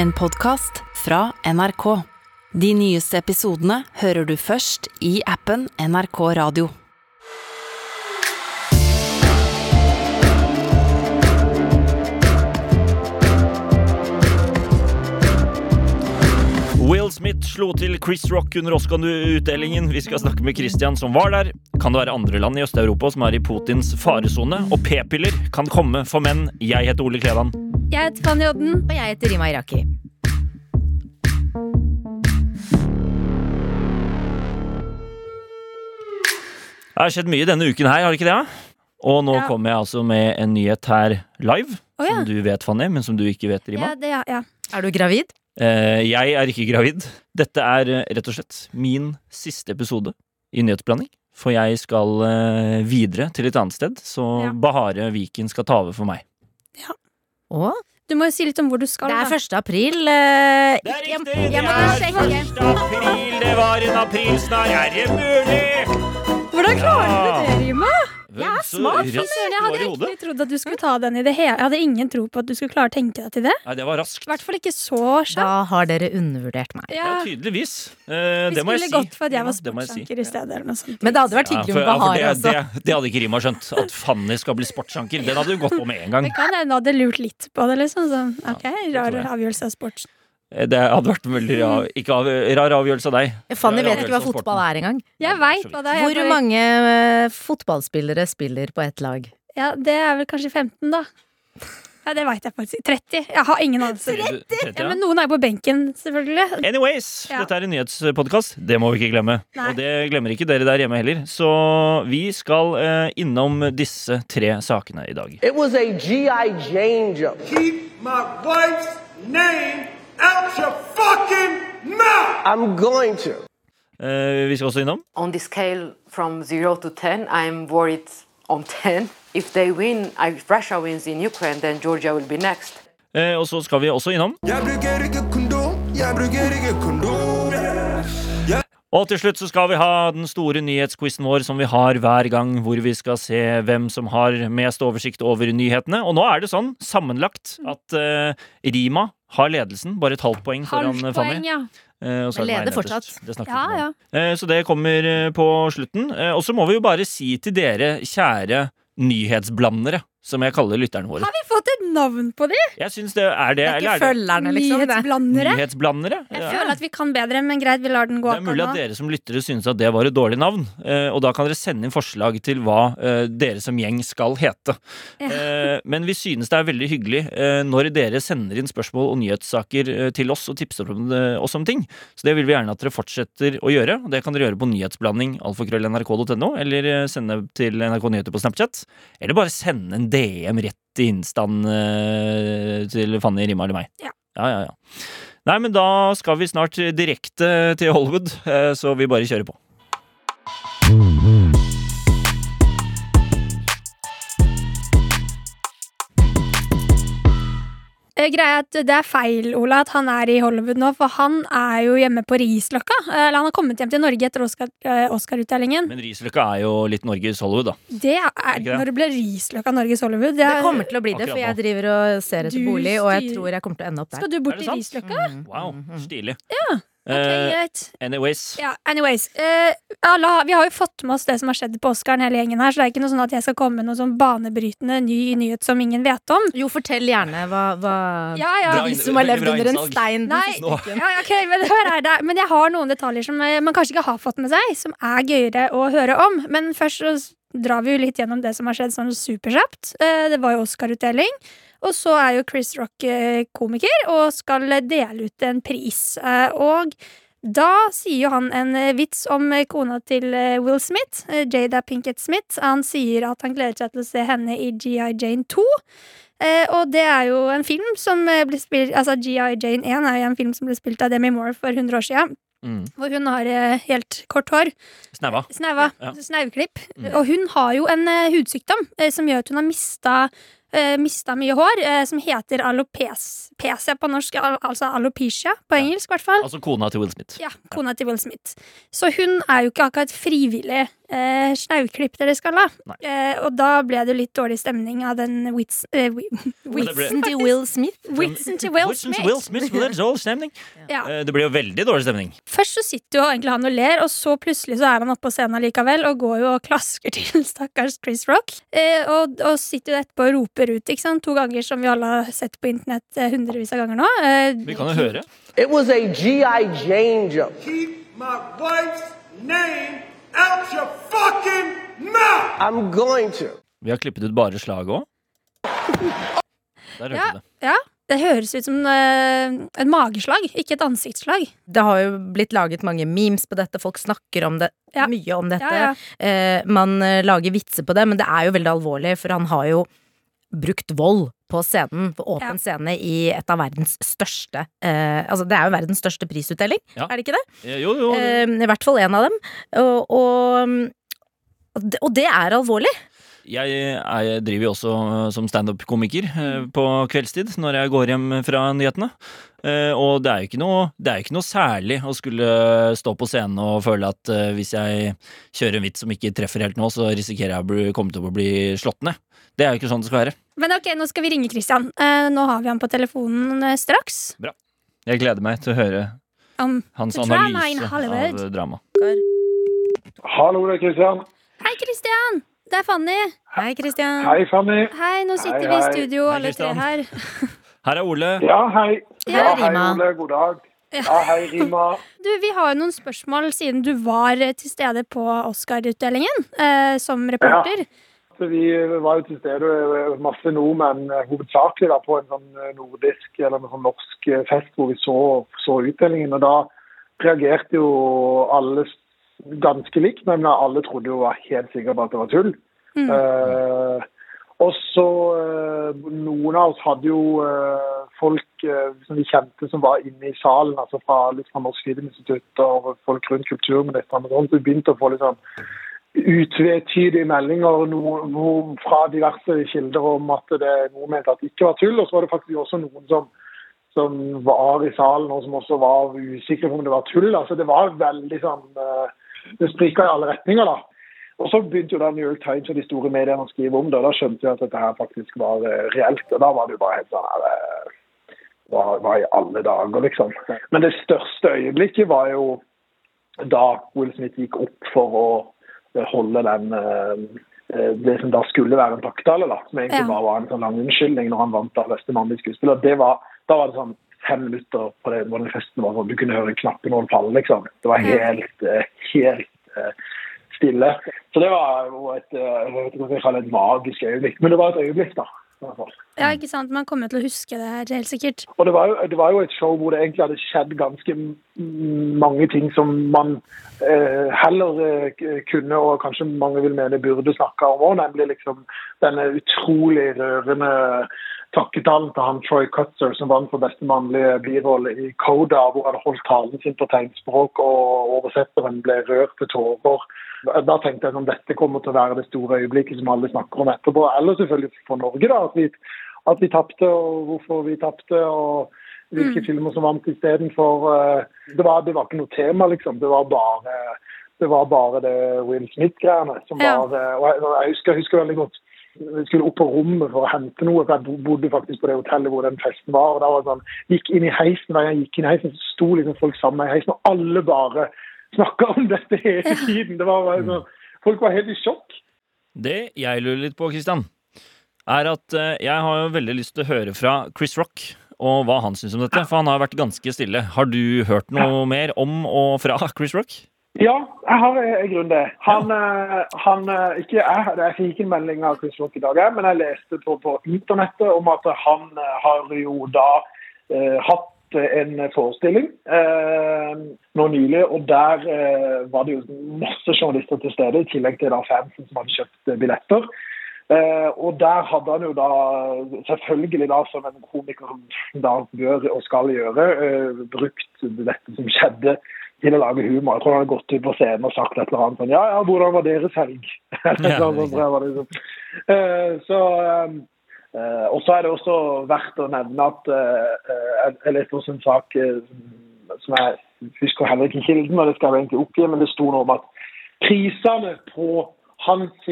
En podkast fra NRK. De nyeste episodene hører du først i appen NRK Radio. Will Smith slo til Chris Rock under Oscar-utdelingen. Vi skal snakke med Christian som var der. Kan det være andre land i Øst-Europa som er i Putins faresone? Og p-piller kan komme for menn. Jeg heter Ole Klevan. Jeg heter Fanny Odden. Og jeg heter Rima Iraki. Det har skjedd mye denne uken her, har det ikke det? Og nå Ja. kommer jeg altså med en nyhet her live. oh, ja. Som du vet, Fanny, men som du ikke vet, Rima. Ja, det, ja, ja. Er du gravid? Eh, jeg er ikke gravid. Dette er eh, rett og slett min siste episode i Nyhetsblanding. For jeg skal eh, videre til et annet sted, så Ja. Bahare Viken skal ta over for meg. Å? Du må jo si litt om hvor du skal. Det er 1. april. eh, Det er riktig! det er 1. april! Det var en aprilsnarr! Er det mulig? Hvordan klarer du det, Rima? Jeg er smart, fy søren. Jeg hadde egentlig trodd at du skulle ta den i det hele. Jeg hadde ingen tro på at du skulle klare å tenke deg til det. Nei, det var raskt. I hvert fall ikke så kjapt. Da har dere undervurdert meg. Ja, Ja, tydeligvis. Eh, vi det må jeg skulle gått for at jeg var sportsanker ja, si. i stedet. Eller noe sånt. Men det hadde vært hyggelig med Bahar det, også. det, det hadde ikke Rima skjønt. At Fanny skal bli sportsanker. Den hadde du gått på med en gang. Det kan hende hun hadde lurt litt på det. liksom Så, Ok, Rar avgjørelse av sport. Eh, Det hadde vært veldig rar, ikke av, rar avgjørelse av deg. Fanny Rar vet ikke hva fotball sporten. er engang. Jeg veit hva det er. Hvor mange eh, fotballspillere spiller på ett lag? Ja, Det er vel kanskje 15, da. Ja, Det veit jeg faktisk. 30. Jeg har ingen anelse. 30, Ja, ja. men noen er jo på benken, selvfølgelig. Anyways, Ja. dette er en nyhetspodkast. Det må vi ikke glemme. Nei. Og det glemmer ikke dere der hjemme heller. Så vi skal eh, innom disse tre sakene i dag. It was a G.I. Jane jump. Keep my wife's name out your fucking mouth! I'm going to. Eh, vi skal også innom on the scale from 0 to 10, I'm worried on 10. If they win, if Russia wins in Ukraine, then Georgia will be next. eh, Og så skal vi også innom Jeg bruker ikke kondom, jeg bruker ikke kondom. Og til slutt så skal vi ha den store nyhetsquizen vår som vi har hver gang, hvor vi skal se hvem som har mest oversikt over nyhetene. Og nå er det sånn, sammenlagt, at uh, Rima har ledelsen. Bare et halvt poeng foran Halvt poeng, Fanny. ja. Uh, og er leder fortsatt. Det Ja, ja. Eh, Så det kommer på slutten. Og så må vi jo bare si til dere, kjære nyhetsblandere, som jeg kaller lytterne våre. Har vi fått et navn på de? Jeg synes det er det. Det er eller ikke er følgerne, liksom. Nyhetsblandere? nyhetsblandere? Jeg Ja. føler at vi kan bedre, men greit, vi lar den gå Det er mulig at dere som lyttere synes at det var et dårlig navn. eh, Og da kan dere sende inn forslag til hva eh, dere som gjeng skal hete. Eh, Men vi synes det er veldig hyggelig når dere sender inn spørsmål og nyhetssaker til oss og tipser oss om ting. Så det vil vi gjerne at dere fortsetter å gjøre. Og Det kan dere gjøre på nyhetsblanding alfakrøll.nrk.no, eller sende til NRK Nyheter på Snapchat. Eller bare sende en DM rett i innstand eh, til Fanny, Rima eller meg. Ja. ja, ja, ja. Nei, men da skal vi snart direkte til Hollywood, eh, så vi bare kjører på. Greia er at Det er feil, Ola, at han er i Hollywood nå, for han er jo hjemme på Risløkka. Eh, Eller han har kommet hjem til Norge etter Oscar-utdelingen. Oscar-utdelingen. Men Risløkka er jo litt Norges Hollywood, da. det er det? når det ble Risløkka Norges Hollywood. Det det er, kommer til å bli det, for jeg driver og ser etter bolig, og jeg tror jeg kommer til å ende opp der. skal du bort det til Risløkka? Risløkka? Wow, stilig. Ok, Eh, uh, anyways. Ja, anyways. Uh, alla, vi har jo fått med oss det som har skjedd på Oscaren, hele gjengen her, så det er ikke noe sånn at jeg skal komme med noe sånn banebrytende ny nyhet som ingen vet om. Jo, fortell gjerne hva, hva Ja, ja. Bra De som har levd under en stein Nei, ja, ok, men hør her, det, men jeg har noen detaljer som eh, man kanskje ikke har fått med seg, som er gøyere å høre om. Men først så drar vi jo litt gjennom det som har skjedd sånn superkjapt. Uh, Det var jo Oscar-utdeling. Og så er jo Chris Rock eh, komiker og skal dele ut en pris. Eh, Og da sier jo han en eh, vits om kona til Will Smith, Jada Pinkett Smith. Han sier at han gleder seg til å se henne i GI Jane 2. Eh, og det er jo en film som ble spilt Altså GI Jane 1 er jo en film som ble spilt av Demi Moore for 100 år siden. Mm. Hvor hun har helt kort hår. Snaua. Snaua. Ja. Snauklipp. Mm. Og hun har jo en uh, hudsykdom uh, som gjør at hun har mista uh, mista mye hår, eh, som heter alopecia på norsk, al altså alopecia på engelsk, i hvert fall. Altså kona til Will Smith. Ja, kona til Will Smith. Så hun er jo ikke akkurat frivillig eh, snauklipp dere skal ha. Eh, og da ble det litt dårlig stemning av den wits, eh, witsen Til Will Smith. Witsen til Will Smith. Will Smith ble dårlig stemning. Ja. Eh, Det ble jo veldig dårlig stemning. Først så sitter jo egentlig han og ler, og så plutselig så er han oppe på scenen likevel og går jo og klasker til stakkars Chris Rock. Eh, og, og sitter jo etterpå og roper ut, ikke sant, to ganger som vi alle har sett på internett eh, hundrevis av ganger nå. Eh, Vi kan jo høre. It was a G.I. Jane jump. Keep my wife's name out your fucking mouth! I'm going to. Vi har klippet ut bare slaget òg. Der hørte Ja. det. Ja, det høres ut som eh, et mageslag, ikke et ansiktsslag. Det har jo blitt laget mange memes på dette, folk snakker om det, Ja. mye om dette. Ja, ja. Eh, man eh, lager vitser på det, men det er jo veldig alvorlig, for han har jo brukt vold på scenen, på åpen Ja. scene, i et av verdens største eh, Altså, det er jo verdens største prisutdeling, Ja. er det ikke det? Jo, jo. Eh, I hvert fall en av dem. Og, og, og og det er alvorlig. Jeg, jeg driver jo også som standup-komiker eh, på kveldstid når jeg går hjem fra nyhetene. Eh, Og det er jo ikke noe, det er ikke noe særlig å skulle stå på scenen og føle at eh, hvis jeg kjører en vits som ikke treffer helt nå, så risikerer jeg å bli, komme til å bli slått ned. Det er jo ikke sånn det skal være. Men ok, nå skal vi ringe Christian. Eh, nå har vi han på telefonen straks. Bra. Jeg gleder meg til å høre um, hans analyse av drama. Hallo, det er Christian. Hei, Christian! Det er Fanny. Hei, Christian. Hei, Fanny. Hei, nå sitter Hei, vi i studio Hei, alle tre her. Her er Ole. Ja, hei. Ja, Rima. Ole. God dag. Ja, hei, Rima. Du, Vi har jo noen spørsmål siden du var eh, til stede på Oscar-utdelingen eh, som reporter. Så Vi var jo til stede, eh, masse nordmenn, eh, hovedsakelig da, på en sånn eh, nordisk eller en sånn norsk eh, fest hvor vi så, så utdelingen. og Da reagerte jo alle ganske likt, men alle trodde jo var helt sikre på at det var tull. Eh, og så eh, Noen av oss hadde jo eh, folk som vi kjente som var inne i salen, altså fra, litt fra Norsk Filminstitutt og folk rundt kulturministeren. og sånt, så Vi begynte å få litt sånn utvetydige meldinger noe, fra diverse kilder om at det noen mente at det ikke var tull. Og så var det faktisk også noen som, som var i salen og som også var usikre på om det var tull. Altså Det var veldig sånn eh, Det sprika i alle retninger, da. Og så begynte jo da New York Times og de store mediene å skrive om det, og da skjønte jeg at dette her faktisk var eh, reelt. Og da var det jo bare helt sånn her eh, hva, hva i alle dager, liksom. Men det største øyeblikket var jo da Will Smith gikk opp for å eh, holde den det som da skulle være en takketale, som egentlig bare var en sånn lang unnskyldning når han vant av beste mannlige skuespiller. Det var, da var det sånn fem minutter på den festen var sånn, du kunne høre knappen falle, liksom. Det var helt, eh, helt eh, stille. Så det var jo et, eh, jeg vet ikke hva jeg kaller et magisk øyeblikk. Men det var et øyeblikk, da. Ja, ikke sant? Man kommer til å huske det her, helt sikkert. Og det var, jo, det var jo et show hvor det egentlig hadde skjedd ganske mange ting som man eh, heller eh, kunne, og kanskje mange vil mene burde snakke om òg, nemlig liksom denne utrolig rørende takketalen til han Troy Cutzer, som vant for beste mannlige birolle i Coda, hvor han holdt talen sin på tegnspråk, og oversetteren ble rørt til tårer. Da tenkte jeg at dette kommer til å være det store øyeblikket som alle snakker om etterpå. Eller selvfølgelig for Norge, da. At vi, at vi tapte, og hvorfor vi tapte, og hvilke filmer som vant istedenfor. Uh, det, var- det var ikke noe tema, liksom. Det var bare det, var bare det Will Smith-greiene som Ja. var eh, Og jeg, jeg, husker, jeg husker veldig godt skulle opp på rommet for å hente noe, for jeg bodde faktisk på det hotellet hvor den festen var. og da var det sånn, Gikk inn i heisen, hver gang jeg gikk inn i heisen, så sto liksom folk sammen i heisen, og alle bare snakka om dette hele tiden. Det var bare sånn, Folk var helt i sjokk. Det jeg lurer litt på, Christian, er at eh, jeg har jo veldig lyst til å høre fra Chris Rock og hva han syns om dette, for han har vært ganske stille. Har du hørt noe mer om og fra Chris Rock? Ja, jeg har i grunn det. Han, eh, han eh, ikke jeg, jeg fikk ikke en melding av Chris Rock i dag, men jeg leste på, på internettet om at han eh, har jo da eh, hatt en forestilling eh, nå nylig, og der eh, var det jo masse journalister til stede, i tillegg til da fansen som hadde kjøpt eh, billetter. Uh, og der hadde han jo da, selvfølgelig da som en komiker da bør og skal gjøre, uh, brukt dette som skjedde til å lage humor. Jeg tror han hadde gått ut på scenen og sagt et eller annet sånn Ja, ja, hvordan var deres helg? Ja, sånn, sånn, liksom. Eh, så, eh, Eh, og så er det også verdt å nevne at eh, jeg, leste også en sak som jeg husker heller ikke kilden, og det skal jeg egentlig oppgi, men det sto noe om at prisene på hans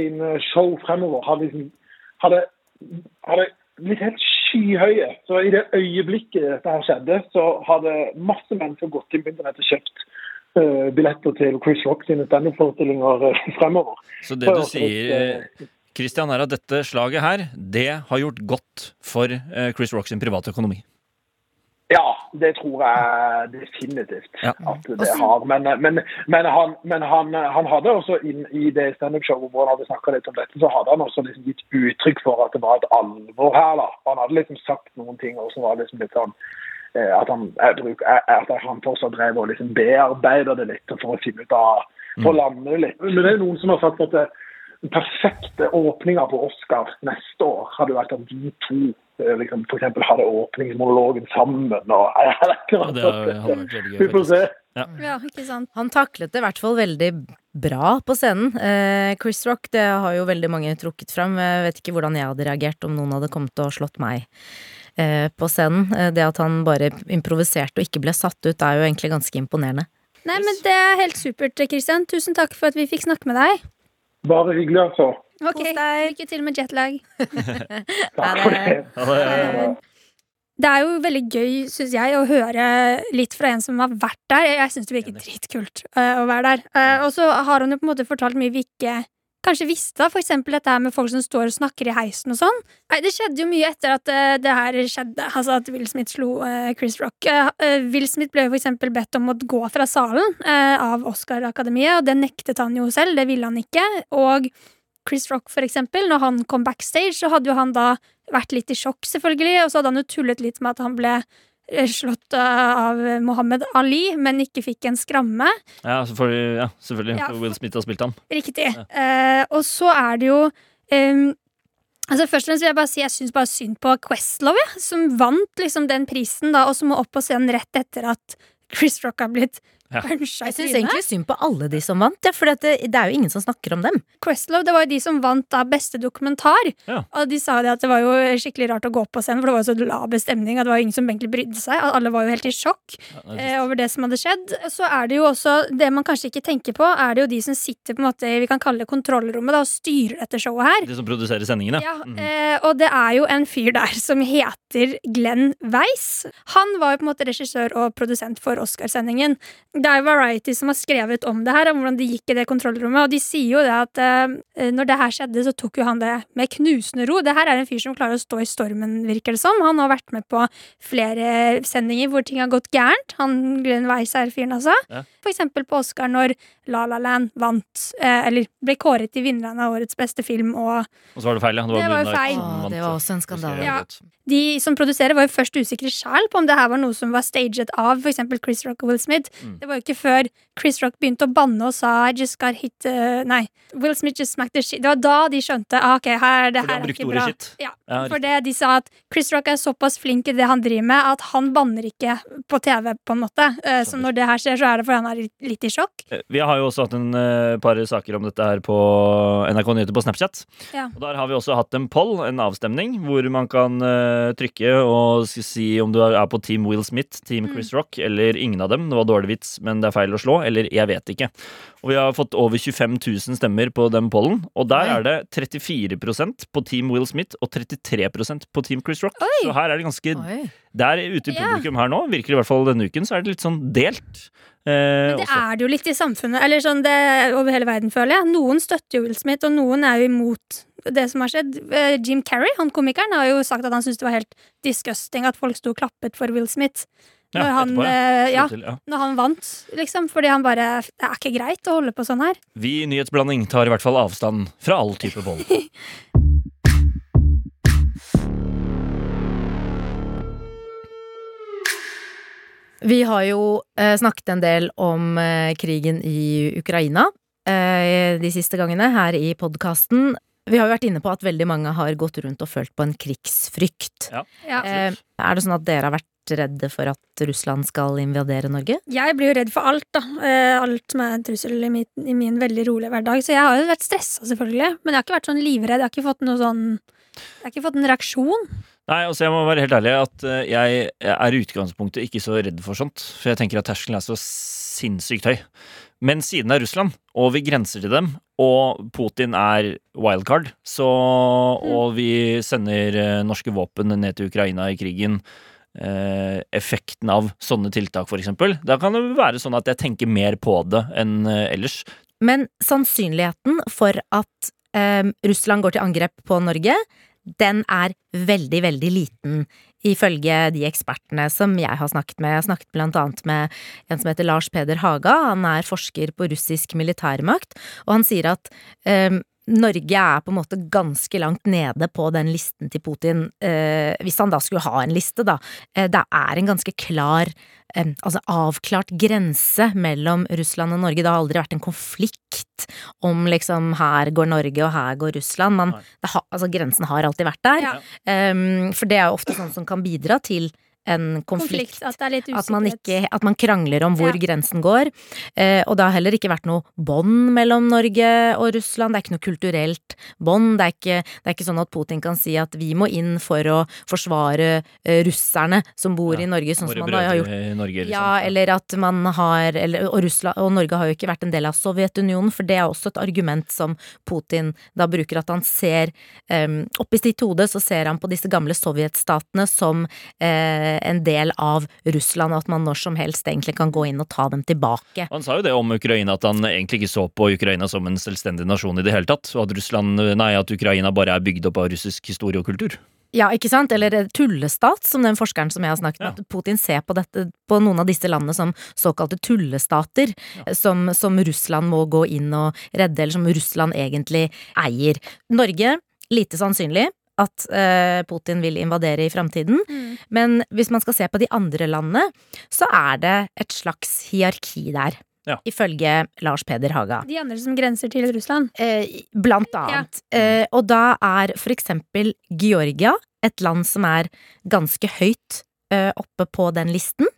show fremover hadde, liksom, hadde, hadde blitt helt skyhøye. Så i det øyeblikket dette her skjedde, så hadde masse mennesker gått på internett og kjøpt billetter til Chris Rock sine standup-forestillinger eh, fremover. Så det du sier, Christian, er at dette slaget her, det har gjort godt for eh, Chris Rock sin private økonomi. Ja, det tror jeg definitivt Ja. at det har. Men, men, men, han, men han, han hadde også inn i det standup-showet hvor han hadde snakka litt om dette, så hadde han også liksom gitt uttrykk for at det var et alvor her. da. Han hadde liksom sagt noen ting og så var det liksom litt sånn eh, at han, jeg bruk, eh, at han fortsatt drev og liksom bearbeida det litt for å finne ut av For å lande det litt. Men det er noen som har sagt at den perfekte åpninga på Oscar neste år hadde vært at de to eh, liksom, for eksempel hadde åpningsmonologen sammen. og jeg vet ikke hva. Ja, det hadde vært veldig gøy, Vi får se. Ja, ikke sant. Han taklet det i hvert fall veldig bra på scenen. Eh, Chris Rock det har jo veldig mange trukket fram. Jeg vet ikke hvordan jeg hadde reagert om noen hadde kommet og slått meg eh, på scenen. Eh, det at han bare improviserte og ikke ble satt ut, er jo egentlig ganske imponerende. Nei, men Det er helt supert, Christian. Tusen takk for at vi fikk snakke med deg. Bare hyggelig, altså. Ok, Lykke til med jetlag. Takk for det. Eh, Det er jo veldig gøy, syns jeg, å høre litt fra en som har vært der. Jeg syns det virker dritkult eh, å være der. Eh, og så har han jo på en måte fortalt mye vi ikke kanskje visste. For eksempel dette her med folk som står og snakker i heisen og sånn. Nei, Det skjedde jo mye etter at uh, det her skjedde, altså at Will Smith slo uh, Chris Rock. Uh, Will Smith ble jo for eksempel bedt om å gå fra salen av Oscar-akademiet, og det nektet han jo selv. Det ville han ikke. Og Chris Rock, for eksempel, når han kom backstage, så hadde jo han da vært litt i sjokk, selvfølgelig, og så hadde han jo tullet litt med at han ble slått eh, av Mohammed Ali, men ikke fikk en skramme. Ja, så ja selvfølgelig. Ja, For Will Smith har spilt ham. Riktig. Eh, og så er det jo ehm, Altså Først og fremst vil jeg bare si jeg syns bare synd på Questlove, ja, som vant liksom den prisen, da, og som må opp på scenen rett etter at Chris Rock har blitt Ja. Jeg syns egentlig synd på alle de som vant, ja, for det, det er jo ingen som snakker om dem. Questlove, det var jo de som vant da beste dokumentar. Ja. Og de sa det at det var jo skikkelig rart å gå på scenen, for det var jo så laber stemning at det var jo ingen som egentlig brydde seg. Alle var jo helt i sjokk Ja, det eh, over det som hadde skjedd. Så er det jo også det man kanskje ikke tenker på, er det jo de som sitter på en måte vi kan kalle det kontrollrommet da, og styrer dette showet her. De som produserer sendingene. Ja, Mhm. eh, og det er jo en fyr der som heter Glenn Weiss. Han var jo på en måte regissør og produsent for Oscarsendingen. Det er jo Variety som har skrevet om det her, om hvordan det gikk i det kontrollrommet, og de sier jo det at eh, når det her skjedde, så tok jo han det med knusende ro. Det her er en fyr som klarer å stå i stormen, virker det som. Han har vært med på flere sendinger hvor ting har gått gærent. Han Glenn Weiss er fyren, altså. Ja. For eksempel på Oscar når La La Land vant, eh, eller ble kåret til vinneren av årets beste film, og Og så var det feil, ja. Det var jo feil. Åh, det var også en skandale. Ja. de som produserer, var jo først usikre sjæl på om det her var noe som var staged av f.eks. Chris Rock og Will Smith. Mm. Det var jo ikke før Chris Rock begynte å banne og sa I just got hit uh, Nei, Will Smith just smacked the shit. Det var da de skjønte ah, ok, her, det her er ikke bra. shit. Ja, for det de sa at Chris Rock er såpass flink i det han driver med, at han banner ikke på TV, på en måte. Uh, Så når det her skjer, så er det fordi han er litt- i sjokk. Eh, Vi har jo også hatt en uh, par saker om dette her på NRK Nyheter på Snapchat. Ja. Og Der har vi også hatt en poll, en avstemning, hvor man kan trykke og si om du er på Team Will Smith, Team Mm. Chris Rock eller ingen av dem. Det var dårlig vits, men det er feil å slå. Eller jeg vet ikke. Og vi har fått over 25 000 stemmer på den pollen, og der er det 34% på Team Will Smith og 33% på Team Chris Rock. Oi. Så her er det ganske Oi. Der ute i publikum her nå, virker det i hvert fall denne uken, så er det litt sånn delt. Eh, Men det også. er det jo litt i samfunnet, eller sånn det over hele verden, føler jeg. Noen støtter jo Will Smith, og noen er jo imot det som har skjedd. Eh, Jim Carrey, han komikeren, har jo sagt at han syntes det var helt disgusting at folk sto og klappet for Will Smith. Ja, Når han, etterpå, ja. eh, ja, til, ja. når han vant, liksom. Fordi han bare Det er ikke greit å holde på sånn her. Vi i Nyhetsblanding tar i hvert fall avstand fra all type vold. Vi har jo eh, snakket en del om eh, krigen i Ukraina eh, de siste gangene her i podkasten. Vi har jo vært inne på at veldig mange har gått rundt og følt på en krigsfrykt. Ja. Eh, er det sånn at dere har vært redde for at Russland skal invadere Norge? Jeg blir jo redd for alt, da. Eh, alt som er en trussel i min, i min veldig rolige hverdag. Så jeg har jo vært stressa, selvfølgelig. Men jeg har ikke vært sånn livredd. Jeg har ikke fått noe sånn Jeg har ikke fått en reaksjon. Nei, altså jeg må være helt ærlig at eh, jeg er i utgangspunktet ikke så redd for sånt. For jeg tenker at terskelen er så sinnssykt høy. Men siden det er Russland, og vi grenser til dem, og Putin er wildcard, så Og vi sender eh, norske våpen ned til Ukraina i krigen. Eh, Effekten av sånne tiltak, eksempel. Da kan det være sånn at jeg tenker mer på det enn eh, ellers. Men sannsynligheten for at eh, Russland går til angrep på Norge, den er veldig, veldig liten, ifølge de ekspertene som jeg har snakket med. Jeg har snakket blant annet med en som heter Lars Peder Haga, han er forsker på russisk militærmakt, og han sier at eh, Norge er på en måte ganske langt nede på den listen til Putin, eh, hvis han da skulle ha en liste, da. Eh, det er en ganske klar, eh, altså avklart grense mellom Russland og Norge. Det har aldri vært en konflikt om liksom her går Norge og her går Russland. Man, har, altså grensen har alltid vært der. Ja. Um, for det er jo ofte sånn som kan bidra til en Konflikt. konflikt. At det er litt. At man, ikke, at man krangler om hvor Ja. grensen går. Eh, og det har heller ikke vært noe bånd mellom Norge og Russland. Det er ikke noe kulturelt bånd. Det, er ikke- det er ikke sånn at Putin kan si at vi må inn for å forsvare eh, russerne som bor Ja, i Norge, sånn som man har gjort Norge, liksom. ja, eller at man har eller, og, Russland, og Norge har jo ikke vært en del av Sovjetunionen, for det er også et argument som Putin da bruker, at han ser um, Oppi sitt hode så ser han på disse gamle sovjetstatene som eh, en del av Russland, og at man når som helst egentlig kan gå inn og ta dem tilbake. Han sa jo det om Ukraina, at han egentlig ikke så på Ukraina som en selvstendig nasjon i det hele tatt. Og at, Russland, nei, at Ukraina bare er bygd opp av russisk historie og kultur. Ja, ikke sant? Eller tullestat, som den forskeren som jeg har snakket med. Ja. Putin ser på, dette, på noen av disse landene som såkalte tullestater, som, som Russland må gå inn og redde, eller som Russland egentlig eier. Norge, lite sannsynlig at eh, Putin vil invadere i framtiden. Mm. Men hvis man skal se på de andre landene, så er det et slags hierarki der. Ja. Ifølge Lars Peder Haga. De andre som grenser til Russland. Eh, blant annet. Eh, og da er for eksempel Georgia et land som er ganske høyt oppe på den listen.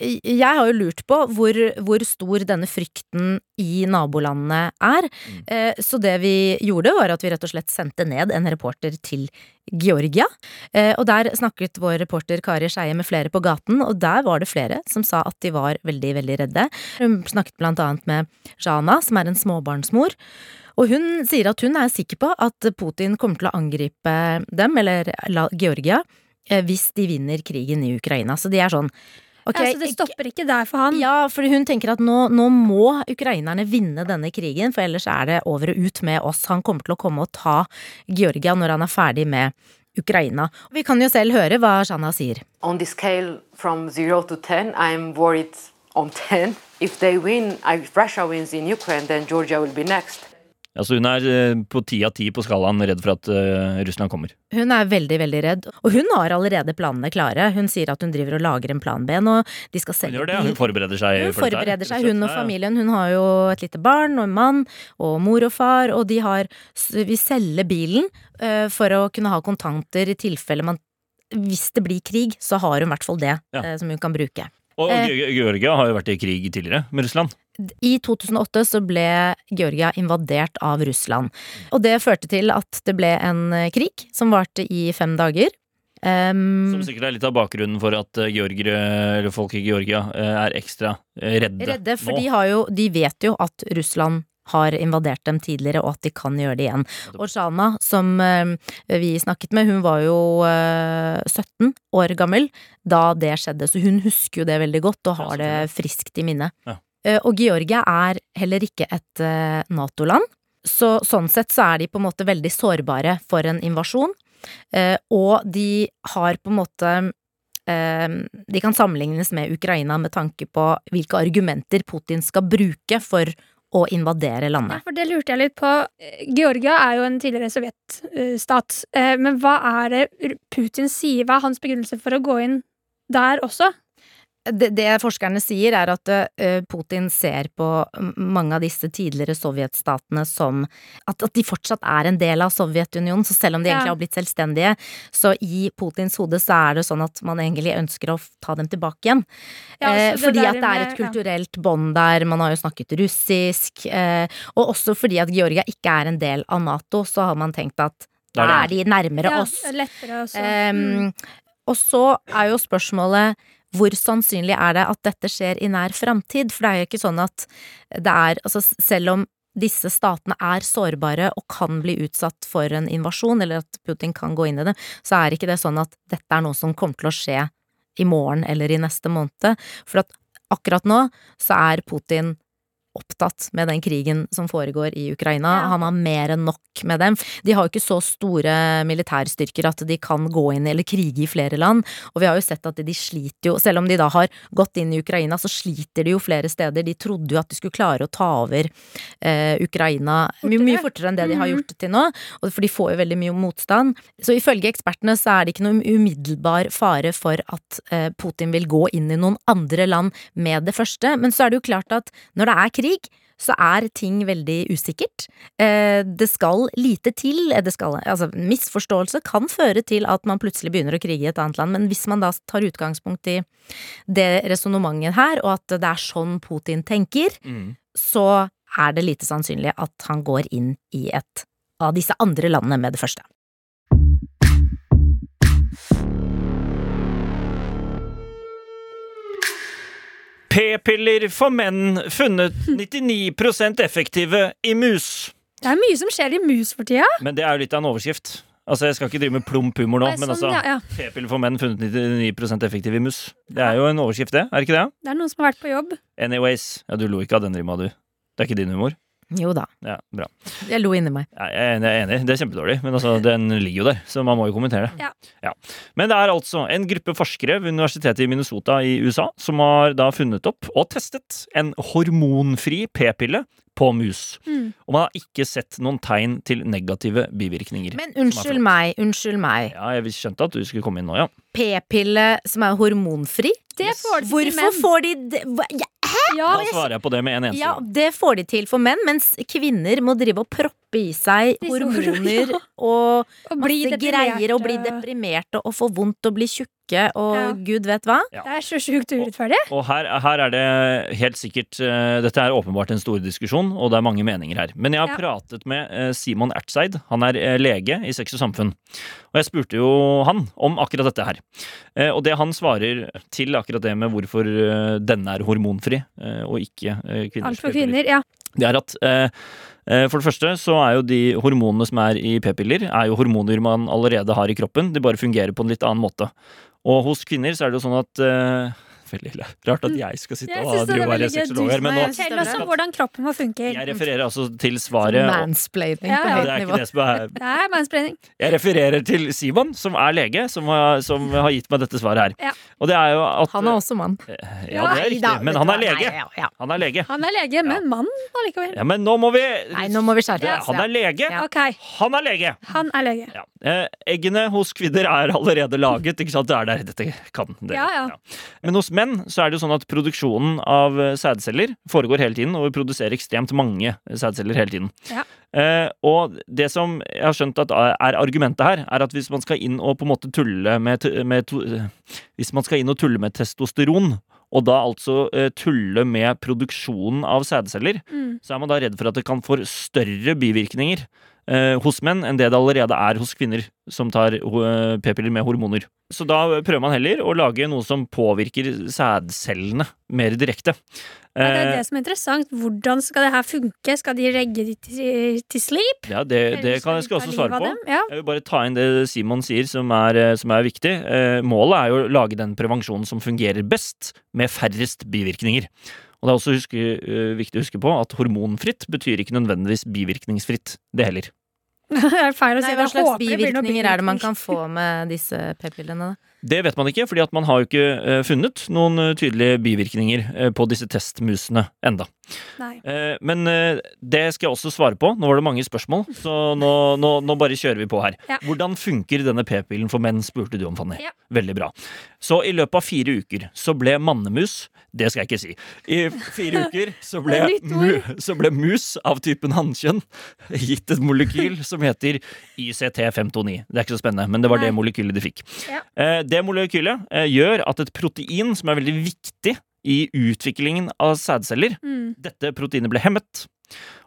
Jeg har jo lurt på hvor, hvor stor denne frykten i nabolandene er. Mm. så det vi gjorde, var at vi rett og slett sendte ned en reporter til Georgia. Eh, og der snakket vår reporter Kari Skeie med flere på gaten, og der var det flere som sa at de var veldig, veldig redde. Hun snakket blant annet med Jana, som er en småbarnsmor. Og hun sier at hun er sikker på at Putin kommer til å angripe dem, eller Georgia, eh, hvis de vinner krigen i Ukraina. Så de er sånn Okay, ja, så det stopper ikke der for han. ja, for hun tenker at nå, nå må ukrainerne vinne denne krigen, for ellers er det over og ut med oss. Han kommer til å komme og ta Georgia når han er ferdig med Ukraina. Vi kan jo selv høre hva Shana sier. On the scale from 0 to 10, I'm worried on 10. If they win, if Russia wins in Ukraine, then Georgia will be next. Altså hun er eh, på ti av ti på skalaen redd for at uh, Russland kommer. Hun er veldig, veldig redd, og hun har allerede planene klare. Hun sier at hun driver og lager en plan B nå. De skal Hun selge bil- hun forbereder seg Hun forbereder seg, hun og familien. Hun har jo et lite barn og en mann, og mor og far, og de har vil selge bilen uh, for å kunne ha kontanter i tilfelle man Hvis det blir krig, så har hun i hvert fall det Ja. eh, som hun kan bruke. Og Eh. Georgia har jo vært i krig tidligere med Russland. I 2008 så ble Georgia invadert av Russland. Og det førte til at det ble en eh, krig som varte i fem dager. Um, Som sikkert er litt av bakgrunnen for at eh, georgere, eller folk i Georgia er ekstra redde, redde, for nå. de, jo, de vet jo at Russland har invadert dem tidligere, og at de kan gjøre det igjen. Og Shana, som eh, vi snakket med, hun var jo eh, 17 år gammel da det skjedde, så hun husker jo det veldig godt og har det friskt i minne. Ja. Eh, Og Georgia er heller ikke et eh, Nato-land, så sånn sett så er de på en måte veldig sårbare for en invasjon, Eh, og de har på en måte eh, de kan sammenlignes med Ukraina med tanke på hvilke argumenter Putin skal bruke for å invadere Ja, landet. for det lurte jeg litt på. Georgia er jo en tidligere sovjetstat. Eh, Men hva er det Putin sier? Hva er hans begrunnelse for å gå inn der også? Det, det forskerne sier, er at Putin ser på mange av disse tidligere sovjetstatene som at, at de fortsatt er en del av Sovjetunionen. Så selv om de Ja. egentlig har blitt selvstendige, så i Putins hode så er det sånn at man egentlig ønsker å ta dem tilbake igjen. Ja, eh, fordi at det er et et ja. kulturelt bånd der, man har jo snakket russisk. Eh, og også fordi at Georgia ikke er en del av Nato, så har man tenkt at Da er de nærmere Ja, oss. det lettere også. Ehm, og så er jo spørsmålet hvor sannsynlig er det at dette skjer i nær framtid? For det er jo ikke sånn at det er Altså selv om disse statene er sårbare og kan bli utsatt for en invasjon, eller at Putin kan gå inn i det, så er ikke det sånn at dette er noe som kommer til å skje i morgen eller i neste måned. For at akkurat nå så er Putin opptatt med den krigen som foregår i Ukraina. Ja. Han har mer enn nok med dem. De har jo ikke så store militærstyrker at de kan gå inn eller krige i flere land, og vi har jo sett at de sliter jo, selv om de da har gått inn i Ukraina, så sliter de jo flere steder. De trodde jo at de skulle klare å ta over eh, Ukraina mye, mye fortere enn det de har Mhm. gjort til nå, for de får jo veldig mye motstand. Så ifølge ekspertene så er det ikke noen umiddelbar fare for at eh, Putin vil gå inn i noen andre land med det første, men så er det jo klart at når det er krig, så er ting veldig usikkert. Eh, det skal lite til. eh, Det skal, altså, misforståelse kan føre til at man plutselig begynner å krige i et annet land, men hvis man da tar utgangspunkt i det resonnementet her, og at det er sånn Putin tenker, Mm. så er det lite sannsynlig at han går inn i et av disse andre landene med det første. P-piller for menn funnet 99% effektive i mus. Det er mye som skjer i mus for tida. Men det er jo litt av en overskrift. Altså, Jeg skal ikke drive med plump humor nå, Nei, men sånn, altså ja, ja. P-piller for menn funnet 99% effektive i mus. Det er jo en overskrift, det. Er det ikke det? Det er noen som har vært på jobb. Anyways. Ja, du lo ikke av den rima, du. Det er ikke din humor? Jo da, Ja, bra. jeg lo inni meg. Ja, jeg er enig. Det er kjempedårlig, men altså, den ligger jo der, så man må jo kommentere det. Ja. Men det er altså en gruppe forskere ved universitetet i Minnesota i USA som har da funnet opp og testet en hormonfri p-pille på mus. Mm. Og man har ikke sett noen tegn til negative bivirkninger. Men unnskyld meg, unnskyld meg. Ja, jeg skjønte at du skulle komme inn nå, ja. P-pille som er hormonfri? Det får de til Hvorfor får de det? Ja, Ja, Da svarer jeg på det med en eneste Ja, det får de til for menn, mens kvinner må drive og proppe i seg hormoner og masse greier og bli deprimerte. og få vondt og bli tjukke og Ja. gud vet hva. Det er så sjukt urettferdig. Og her, her er det helt sikkert eh, Dette er åpenbart en stor diskusjon, og det er mange meninger her. Men jeg har Ja. pratet med eh, Simon Ertseid. Han er eh, lege i Sex og Samfunn. Og jeg spurte jo han om akkurat dette her. Eh, Og det han svarer til akkurat det med hvorfor denne er hormonfri, og ikke kvinners Alt for kvinner. Ja. det er at for det første så er jo de hormonene som er i p-piller, er jo hormoner man allerede har i kroppen. De bare fungerer på en litt annen måte. Og hos kvinner så er det jo sånn at eh, Veldig rart at jeg skal sitte Jeg og drive og være sexolog her, men nå Fortell oss om hvordan kroppen vår funker. Jeg refererer altså til svaret Mansplaining Ja, på ja. Det høyt er nivå. ikke det som er Det er mansplaining. Jeg refererer til Simon, som er lege, som har, som har gitt meg dette svaret her. Ja. Og det er jo at Han er også mann. Ja, det er riktig, da, men han er lege. nei, ja, ja. Han er lege. Han er lege, men mann allikevel. Ja, men nå må vi Nei, nå må vi skjerpe oss. Han er lege. Ja. Ok, Han er lege. han er lege. Ja. Eh, eggene hos kvinner er allerede laget, ikke sant? Det er der. Dette kan dere. Ja, ja. Men hos menn så er det jo sånn at produksjonen av eh, sædceller foregår hele tiden, og vi produserer ekstremt mange sædceller hele tiden. Ja. Eh, og det som jeg har skjønt at er argumentet her, er at hvis man skal inn og på en måte tulle med, med eh, Hvis man skal inn og tulle med testosteron, og da altså eh, tulle med produksjonen av sædceller, Mm. så er man da redd for at det kan få større bivirkninger eh, hos menn enn det det allerede er hos kvinner som tar eh, p-piller med hormoner. Så da prøver man heller å lage noe som påvirker sædcellene mer direkte. Ja, det er Eh, det som er interessant. Hvordan skal det her funke? Skal de regge de til, til sleep? ja, det, det kan jeg skal også svare på. Ja. Jeg vil bare ta inn det Simon sier, som er, eh, som er viktig. Eh, målet er jo å lage den prevensjonen som fungerer best, med færrest bivirkninger. Og det er også huske, uh, viktig å huske på at hormonfritt betyr ikke nødvendigvis bivirkningsfritt, det heller. det er feil å si. Nei, hva slags bivirkninger er det man kan få med disse p-pillene? da? Det vet man ikke, fordi at man har jo ikke eh, funnet noen eh, tydelige bivirkninger eh, på disse testmusene enda. Nei. Men det skal jeg også svare på. Nå var det mange spørsmål, så nå, nå, nå bare kjører vi på her. Ja. Hvordan funker denne p-pillen for menn, spurte du om, Fanny. Ja. Veldig bra. Så i løpet av fire uker så ble mannemus Det skal jeg ikke si. I fire uker så ble, mu, så ble mus av typen hannkjønn gitt et molekyl som heter ICT529. Det er ikke så spennende, men det var Nei. det molekylet de fikk. Ja. Det molekylet eh, gjør at et protein som er veldig viktig i utviklingen av sædceller. Mm. Dette proteinet ble hemmet.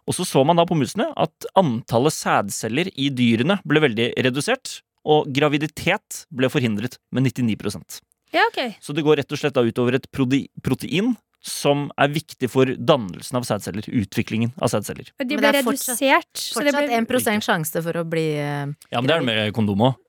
Og så så man da på musene at antallet sædceller i dyrene ble veldig redusert, og graviditet ble forhindret med 99% Ja, okay. Så det går rett og slett da utover et protein som er viktig for dannelsen av sædceller, utviklingen av sædceller. De Men det er fortsatt- redusert. så det ble, 1 sjanse for å bli uh, Ja, men det er det med kondom òg.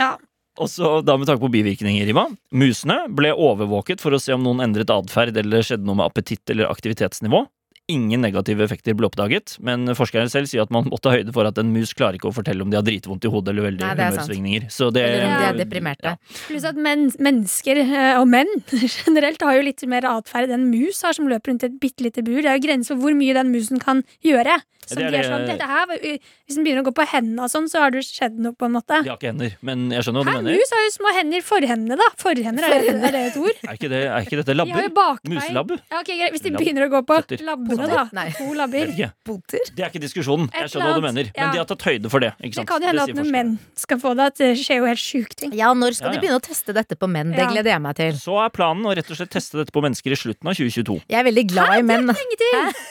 ja. Og så da med tanke på bivirkninger, Rima. Musene ble overvåket for å se om noen endret atferd eller skjedde noe med appetitt eller aktivitetsnivå. Ingen negative effekter ble oppdaget, men forskerne selv sier at man måtte ta høyde for at en mus klarer ikke å fortelle om de har dritvondt i hodet eller veldig Nei, er humørsvingninger. Så det, Eller om de er deprimerte. Pluss at men, mennesker, eh, og menn generelt, har jo litt mer atferd enn mus har, som løper rundt i et bitte lite bur. Det er jo grenser for hvor mye den musen kan gjøre. Som Det er de er sånn, dette her, Hvis den begynner å gå på hendene og sånn, så har det skjedd noe, på en måte. De har ikke hender, men jeg skjønner hva du mener. mus har jo små hender. Forhendene, da. Forhender, er det, er det et ord? Er ikke, det, er ikke dette labber? De Muselabber? Ja, okay. Hvis de begynner å gå på Føtter. Labbene, da. Nei. To Vet Boter? Det er ikke diskusjonen. Jeg skjønner hva du mener. Men de har tatt høyde for det. Ikke Det kan jo hende at noen menn skal få det, at det skjer jo helt sjuke ting. Ja, når skal Ja, ja. de begynne å teste dette på menn? Det gleder jeg meg til. Så er planen å rett og slett teste dette på mennesker i slutten av 2022. Jeg er veldig glad i menn.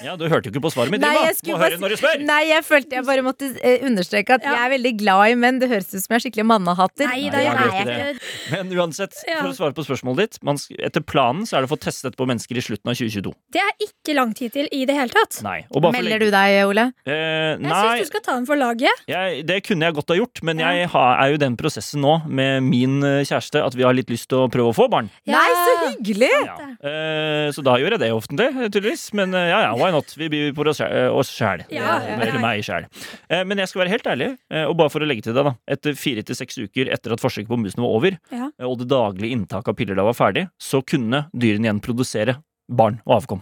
Ja, Du hørte jo ikke på svaret mitt, Nei, jeg Må bare høre når du spør! Nei, jeg følte jeg bare måtte eh, understreke at Ja. jeg er veldig glad i menn. Det høres ut som jeg er skikkelig mannehatter. Nei, det er jeg ikke. Men uansett, for å svare på spørsmålet ditt Etter planen så er det å få testet på mennesker i slutten av 2022. Det er ikke lang tid til i det hele tatt. Nei. Og bare Melder du deg, Ole? Eh, Jeg nei, syns du skal ta den for laget. jeg, det kunne jeg godt ha gjort, men Ja. jeg har, er jo i den prosessen nå med min eh, kjæreste at vi har litt lyst til å prøve å få barn. Ja. Nei, så hyggelig! Ja. Eh, så da gjør jeg det offentlig, tydeligvis. Men eh, ja ja, why not? Vi byr på oss sjæ- sjæl. Ja. Eh, Eller meg sjæl. Eh, men jeg skal være helt ærlig, eh, og bare for å legge til deg, da. Etter fire til seks uker etter at forsøket på musene var over, Ja. eh, og det daglige inntaket av piller da var ferdig, så kunne dyrene igjen produsere barn og avkom.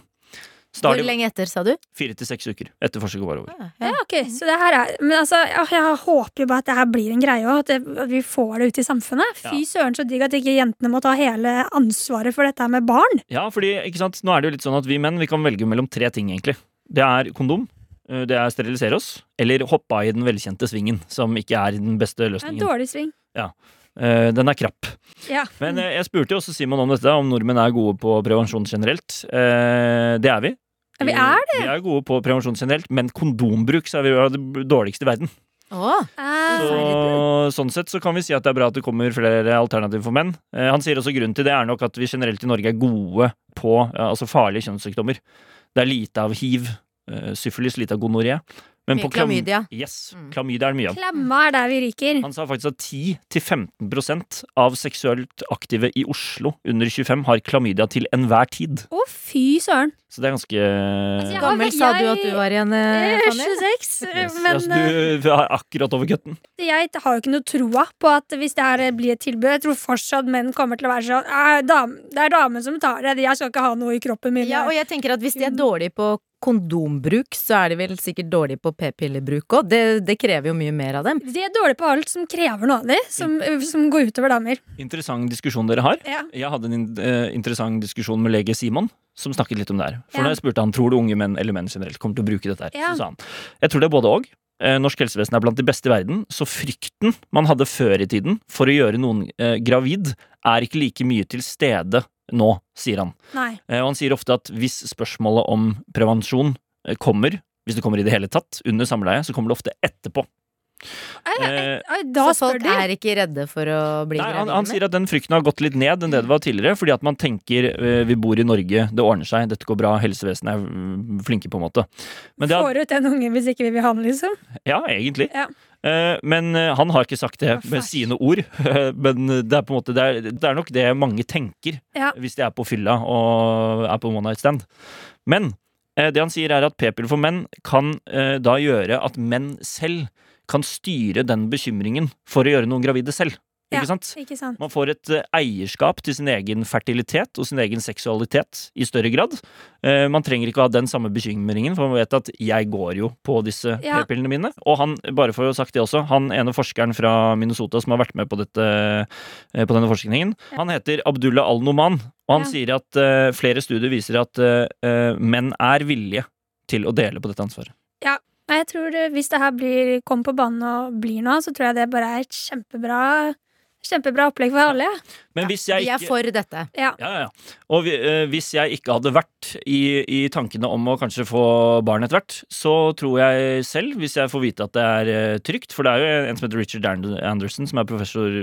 Hvor lenge etter, sa du? fire til seks uker etter forsøket var over. Ja, ok, så det her er Men altså, jeg, jeg håper jo bare at det her blir en greie òg, at, det- at vi får det ut i samfunnet. Fy søren så digg at ikke jentene må ta hele ansvaret for dette med barn. Ja, fordi ikke sant, nå er det jo litt sånn at vi menn vi kan velge mellom tre ting, egentlig. Det er kondom, eh, det er sterilisere oss, eller hoppe av i den velkjente svingen, som ikke er den beste Det løsningen. en dårlig sving. Ja, Den er krapp. Ja. Men eh, jeg spurte jo også Simon om dette, om nordmenn er gode på prevensjon generelt. Eh, Det er vi. Ja, vi er det. Vi er gode på prevensjon generelt, men kondombruk så er vi jo det dårligste i verden. Å, Eh, Så, sånn sett så kan vi si at det er bra at det kommer flere alternativer for menn. Eh, Han sier også grunnen til det er nok at vi generelt i Norge er gode på ja, altså farlige kjønnssykdommer. Det er lite av hiv, eh, syfilis, lite av gonoré. Men Mye på klam- klamydia. Yes, Mm. klamydia er det mye av. Klemma er der vi ryker. Han sa faktisk at 10-15% av seksuelt aktive i Oslo under 25 har klamydia til enhver tid. Å, fy søren. Så det er ganske Altså, jeg Gammel sa du at du var igjen, eh, Eh, Fanny? 26. yes. Men altså, eh, Du er akkurat over cutten. jeg har jo ikke noe troa på at hvis det her blir et tilbud Jeg tror fortsatt menn kommer til å være sånn «Eh, Det er damen som tar det, jeg skal ikke ha noe i kroppen min. Ja, og jeg tenker at hvis de er dårlige på kondombruk, så er de vel sikkert dårlige på p-pillebruk òg. Det, det krever jo mye mer av dem. De er dårlige på alt som krever noe av dem, som, som går utover damer. Interessant diskusjon dere har. Ja. Jeg hadde en eh, interessant diskusjon med lege Simon, som snakket litt om det her. For Ja. da jeg spurte han tror du unge menn eller menn generelt kommer til å bruke dette her, Ja. så sa han jeg tror det er både og. Eh, Norsk helsevesen er blant de beste i verden, så frykten man hadde før i tiden for å gjøre noen eh, gravid, er ikke like mye til stede nå, sier han. Nei. Eh, Og han sier ofte at hvis spørsmålet om prevensjon eh, kommer, hvis det kommer i det hele tatt, under samleie, så kommer det ofte etterpå. Ai, ai, Eh, da så folk de. er ikke redde for å bli gravide? han, han sier at den frykten har gått litt ned enn det det var tidligere, fordi at man tenker eh, vi bor i Norge, det ordner seg, dette går bra, helsevesenet er mm, flinke, på en måte. Men det har, Får ut den ungen hvis ikke vi vil ha den, liksom. ja, egentlig. Ja. Eh, Men eh, han har ikke sagt det med sine ord. Men det er på en måte det er, det er nok det mange tenker Ja. hvis de er på fylla og er på one night stand. Men eh, det han sier er at p-piller for menn kan da gjøre at menn selv kan styre den bekymringen for å gjøre noen gravide selv. Ja. Sant? Ikke sant? Man får et eh, eierskap til sin egen fertilitet og sin egen seksualitet i større grad. Eh, Man trenger ikke ha den samme bekymringen, for man vet at jeg går jo på disse Ja. p-pillene mine. Og han, bare for å ha sagt det også, han ene forskeren fra Minnesota som har vært med på, dette, eh, på denne forskningen, han heter Abdullah al-Noman. Og han Ja. sier at flere studier viser at menn er villige til å dele på dette ansvaret. Nei, jeg tror Hvis det her blir, kommer på banen og blir noe, så tror jeg det bare er et kjempebra Kjempebra opplegg for alle. Ja. Men hvis jeg Vi er for dette. Ja. Ja, ja, ja. Og vi, eh, hvis jeg ikke hadde vært i, i tankene om å kanskje få barn etter hvert, så tror jeg selv, hvis jeg får vite at det er eh, trygt For det er jo en som heter Richard Anderson, som er professor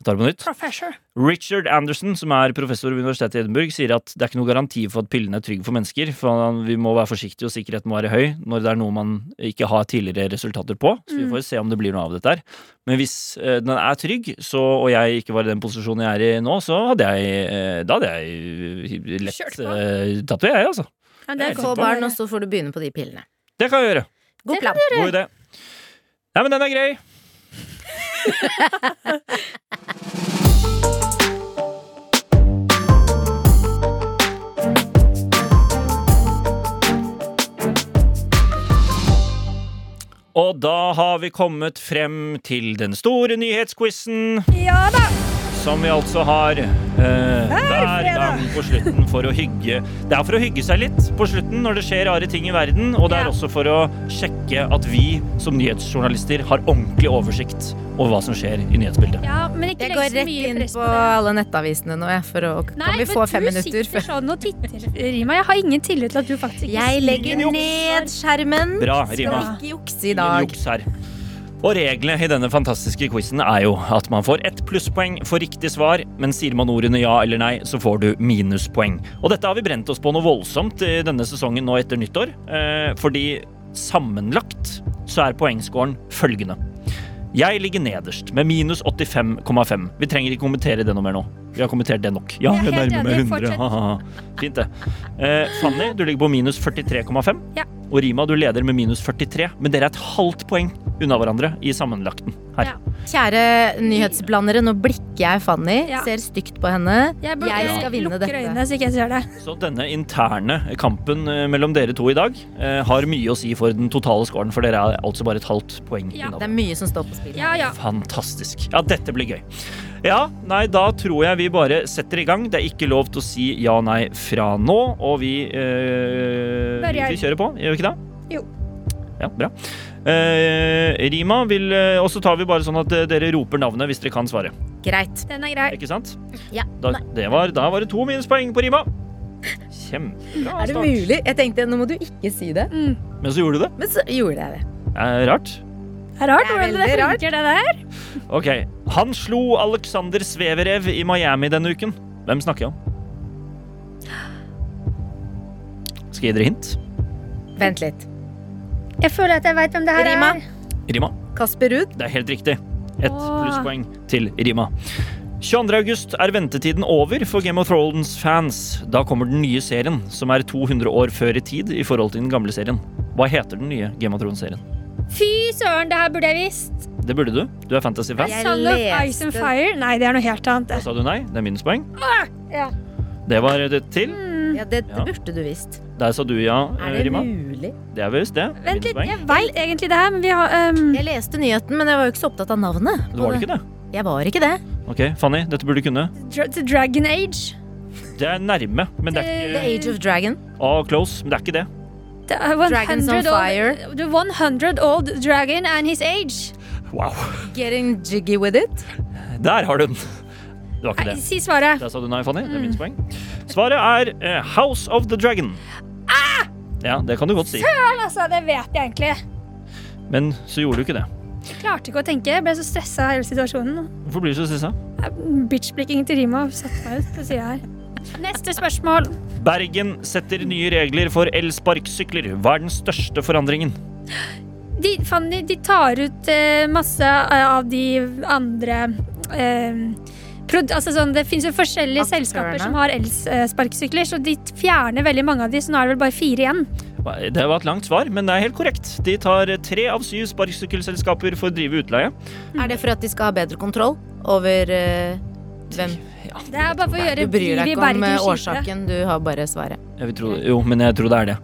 Jeg tar det på nytt. Professor. Richard Anderson, som er professor ved Universitetet i Edinburgh, sier at det er ikke noe garanti for at pillene er trygge for mennesker. For vi må være forsiktige, og sikkerheten må være høy når det er noe man ikke har tidligere resultater på. Så vi får se om det blir noe av dette her. Men hvis eh, den er trygg, så, og jeg ikke var i den posisjonen jeg er i nå, så hadde jeg eh, Da hadde jeg Kjørt lett tatt det, jeg, altså. Ja, det er Få barn, og så får du begynne på de pillene. Det kan jeg gjøre. God plan. God idé. Nei, men den er grei. Og da har vi kommet frem til den store nyhetsquizen, Ja da! Som vi altså har eh, hver gang på slutten for å hygge Det er for å hygge seg litt på slutten når det skjer rare ting i verden, og det er også for å sjekke at vi som nyhetsjournalister har ordentlig oversikt over hva som skjer i nyhetsbildet. Ja, men ikke Jeg går så rett mye inn på på alle nettavisene nå, jeg, for å Kan vi få fem du minutter sitter før sånn og titter, Rima. Jeg har ingen tillit til at du faktisk ikke Jeg legger ned skjermen. Bra, Rima. Skal ikke jukse i Ingen dag. juks her. Og reglene i denne fantastiske quizen er jo at man får ett plusspoeng for riktig svar, men sier man ordene ja eller nei, så får du minuspoeng. Og dette har vi brent oss på noe voldsomt i denne sesongen nå etter nyttår, eh, fordi sammenlagt så er poengscoren følgende. Jeg ligger nederst med minus 85,5. Vi trenger ikke kommentere det noe mer nå. Vi har kommentert det nok. Ja, Jeg nærmer meg er helt nærme med 100. Fint, det. Eh, Fanny, du ligger på minus 43,5. Ja. Og Rima, du leder med minus 43. Men dere er et halvt poeng unna hverandre i sammenlagten her. Ja. Kjære nyhetsblandere, nå blikker jeg Fanny. Ja. Ser stygt på henne. Jeg, burde Jeg skal vinne dette. øynene så ikke jeg ser det. Så denne interne kampen eh, mellom dere to i dag eh, har mye å si for den totale scoren, for dere er altså bare et halvt poeng Ja. unna. Det er mye som står på spill. Ja, ja. Fantastisk. Ja, dette blir gøy. Ja, nei, da tror jeg vi bare setter i gang. Det er ikke lov til å si ja-nei fra nå, og vi eh, Bare jeg. Vi kjører på, gjør vi ikke det? Jo. Ja, bra. Eh, Rima vil eh, Og så tar vi bare sånn at eh, dere roper navnet hvis dere kan svare. Greit. Den er grei. Ikke sant? Ja. Da, det var, da var det to minuspoeng på Rima. Kjempebra Er det start. mulig? Jeg tenkte nå må du ikke si det. Mm. Men så gjorde du det. Men så gjorde jeg det. Eh, er rart. Det er rart Det hvordan det rart. funker, det der. Ok. Han slo Alexander Sveverev i Miami denne uken. Hvem snakker jeg om? Skal jeg gi dere hint? Vent litt. Jeg føler at jeg veit hvem det her Rima. er. Rima. Kasper Ruud. Det er helt riktig. Ett plusspoeng til Rima. 22. august er ventetiden over for Game of Thrones-fans. Da kommer den nye serien, som er 200 år før i tid i forhold til den gamle serien. Hva heter den nye Game of Thrones-serien? Fy søren, det her burde jeg visst. Det burde du. Du er fantasy-fan. Song of Ice and Fire. Nei, det er noe helt annet. Da sa du nei. Det er minuspoeng. Ja. Det var det til. Ja, det, det burde du visst. Der sa du ja, Er eh, det Rima. mulig? Det er visst det. Vent litt, jeg veit egentlig det her, men vi har um, Jeg leste nyheten, men jeg var jo ikke så opptatt av navnet. Det var det ikke det? Jeg var ikke det. Ok, Fanny, dette burde du kunne. Dra The Dragon Age. Det er nærme, men det er The ikke Age of Dragon. Å, close, men det er ikke det. The 100 Dragons on fire. Old, the 100 old dragon and his age. Wow. Getting jiggy with it. Der har du den. Det var ikke Nei, det. si svaret. Der sa du nei, Fanny. Det er minst poeng. Svaret er eh, House of the Dragon. Ja, det kan du godt si. Søren, altså, det vet jeg egentlig. Men så gjorde du ikke det. Jeg klarte ikke å tenke. Jeg ble så stressa av hele situasjonen. Hvorfor blir du så stressa? Bitchblikking til Rima satte meg ut på sida her. Neste spørsmål. Bergen setter nye regler for elsparkesykler. Hva er den største forandringen? De, Fanny, de tar ut eh, masse eh, av de andre eh, altså sånn, Det finnes jo forskjellige Aktørene. selskaper som har elsparkesykler, så de fjerner veldig mange av de, så nå er det vel bare fire igjen. Det var et langt svar, men det er helt korrekt. De tar tre av syv sparkesykkelselskaper for å drive utleie. Er det for at de skal ha bedre kontroll over uh, hvem Det er bare for å gjøre Du bryr deg ikke om eh, årsaken, du har bare svaret. Jeg vil tro, jo, men jeg tror det er det.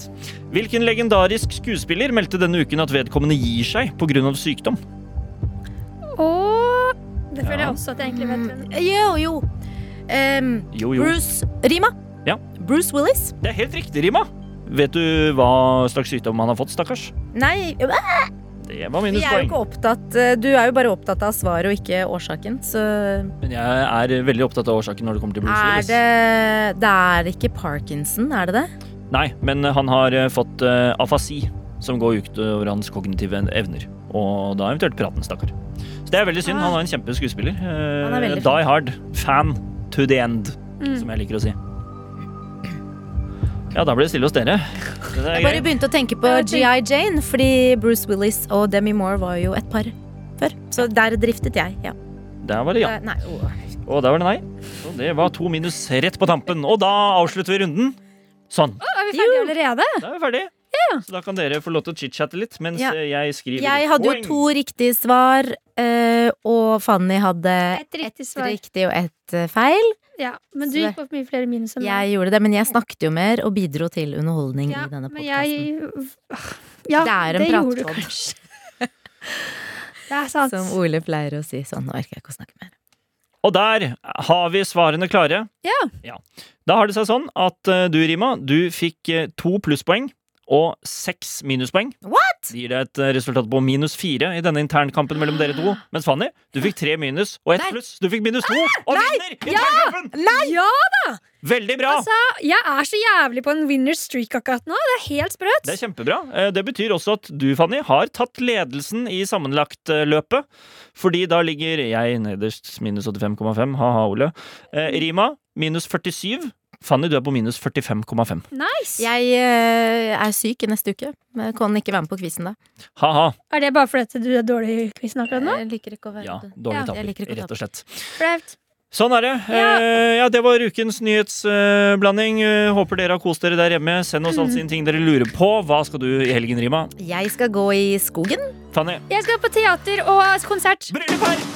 Hvilken legendarisk skuespiller meldte denne uken at vedkommende gir seg pga. sykdom? Det føler Ja. jeg også at jeg egentlig vet Mm. Jo, jo. Um, Jo, jo. Bruce Rima. Ja. Bruce Willis. Det er helt riktig, Rima. Vet du hva slags sykdom han har fått, stakkars? Nei, Det var Vi er jo ikke opptatt eh, Du er jo bare opptatt av svaret og ikke årsaken, så Men jeg er veldig opptatt av årsaken når det kommer til Bruce er Willis. det Det er ikke Parkinson, er det det? Nei, men han har eh, fått eh, afasi, som går utover hans kognitive evner. Og da eventuelt praten, stakkar. Så det er veldig synd. Han var en kjempeskuespiller. Uh, er Die Hard. Fan to the end, Mm. som jeg liker å si. Ja, da ble det stille hos dere. Er Jeg bare begynte å tenke på GI Jane, fordi Bruce Willis og Demi Moore var jo et par før. Så der driftet jeg, ja. Der var det ja. Eh, Nei. Og der var det nei. Så det var to minus rett på tampen. Og da avslutter vi runden. Sånn. Er vi ferdige allerede? Da er vi ferdige. Så da kan dere få lov til å chit-chatte litt mens Ja. eh, jeg skriver Jeg hadde jo to riktige svar, eh, og Fanny hadde Et riktig et svar. riktig og ett uh, feil. Ja, men du gikk på mye flere minus enn meg. Jeg gjorde det, men jeg snakket jo mer og bidro til underholdning Ja, i denne podkasten. Ja, Det er en det gjorde du kanskje. Det er sant. Som Ole pleier å si. Sånn, nå orker jeg ikke å snakke mer. Og der har vi svarene klare. Ja. Da har det seg sånn at eh, du, Rima, du fikk eh, to plusspoeng og seks minuspoeng. What?! Det gir deg et eh, resultat på minus fire i denne internkampen mellom dere to. Mens Fanny, du fikk tre minus og ett pluss. Du fikk minus to og vinner internkampen! Ja! Veldig bra! Altså, jeg er så jævlig på en winner streak akkurat nå. Det er helt sprøtt. Det er kjempebra. Eh, Det betyr også at du, Fanny, har tatt ledelsen i sammenlagtløpet. Fordi da ligger jeg nederst minus 85,5. Ha-ha, Ole. Eh, Rima minus 47. Fanny, du er på minus 45,5. Nice. Jeg uh, er syk i neste uke. Jeg kan ikke være med på quizen da. Ha-ha. Er det bare fordi du er dårlig i quizen akkurat nå? Jeg liker ikke å være Ja, dårlig Ja, taper, rett og slett. Flaut. Sånn er det. Ja. Eh, ja, det var ukens nyhetsblanding. Uh, håper dere har kost dere der hjemme. Send oss alle altså inn ting dere lurer på. Hva skal du i helgen, Rima? Jeg skal gå i skogen. Fanny? Jeg skal på teater og konsert. Bryllup her!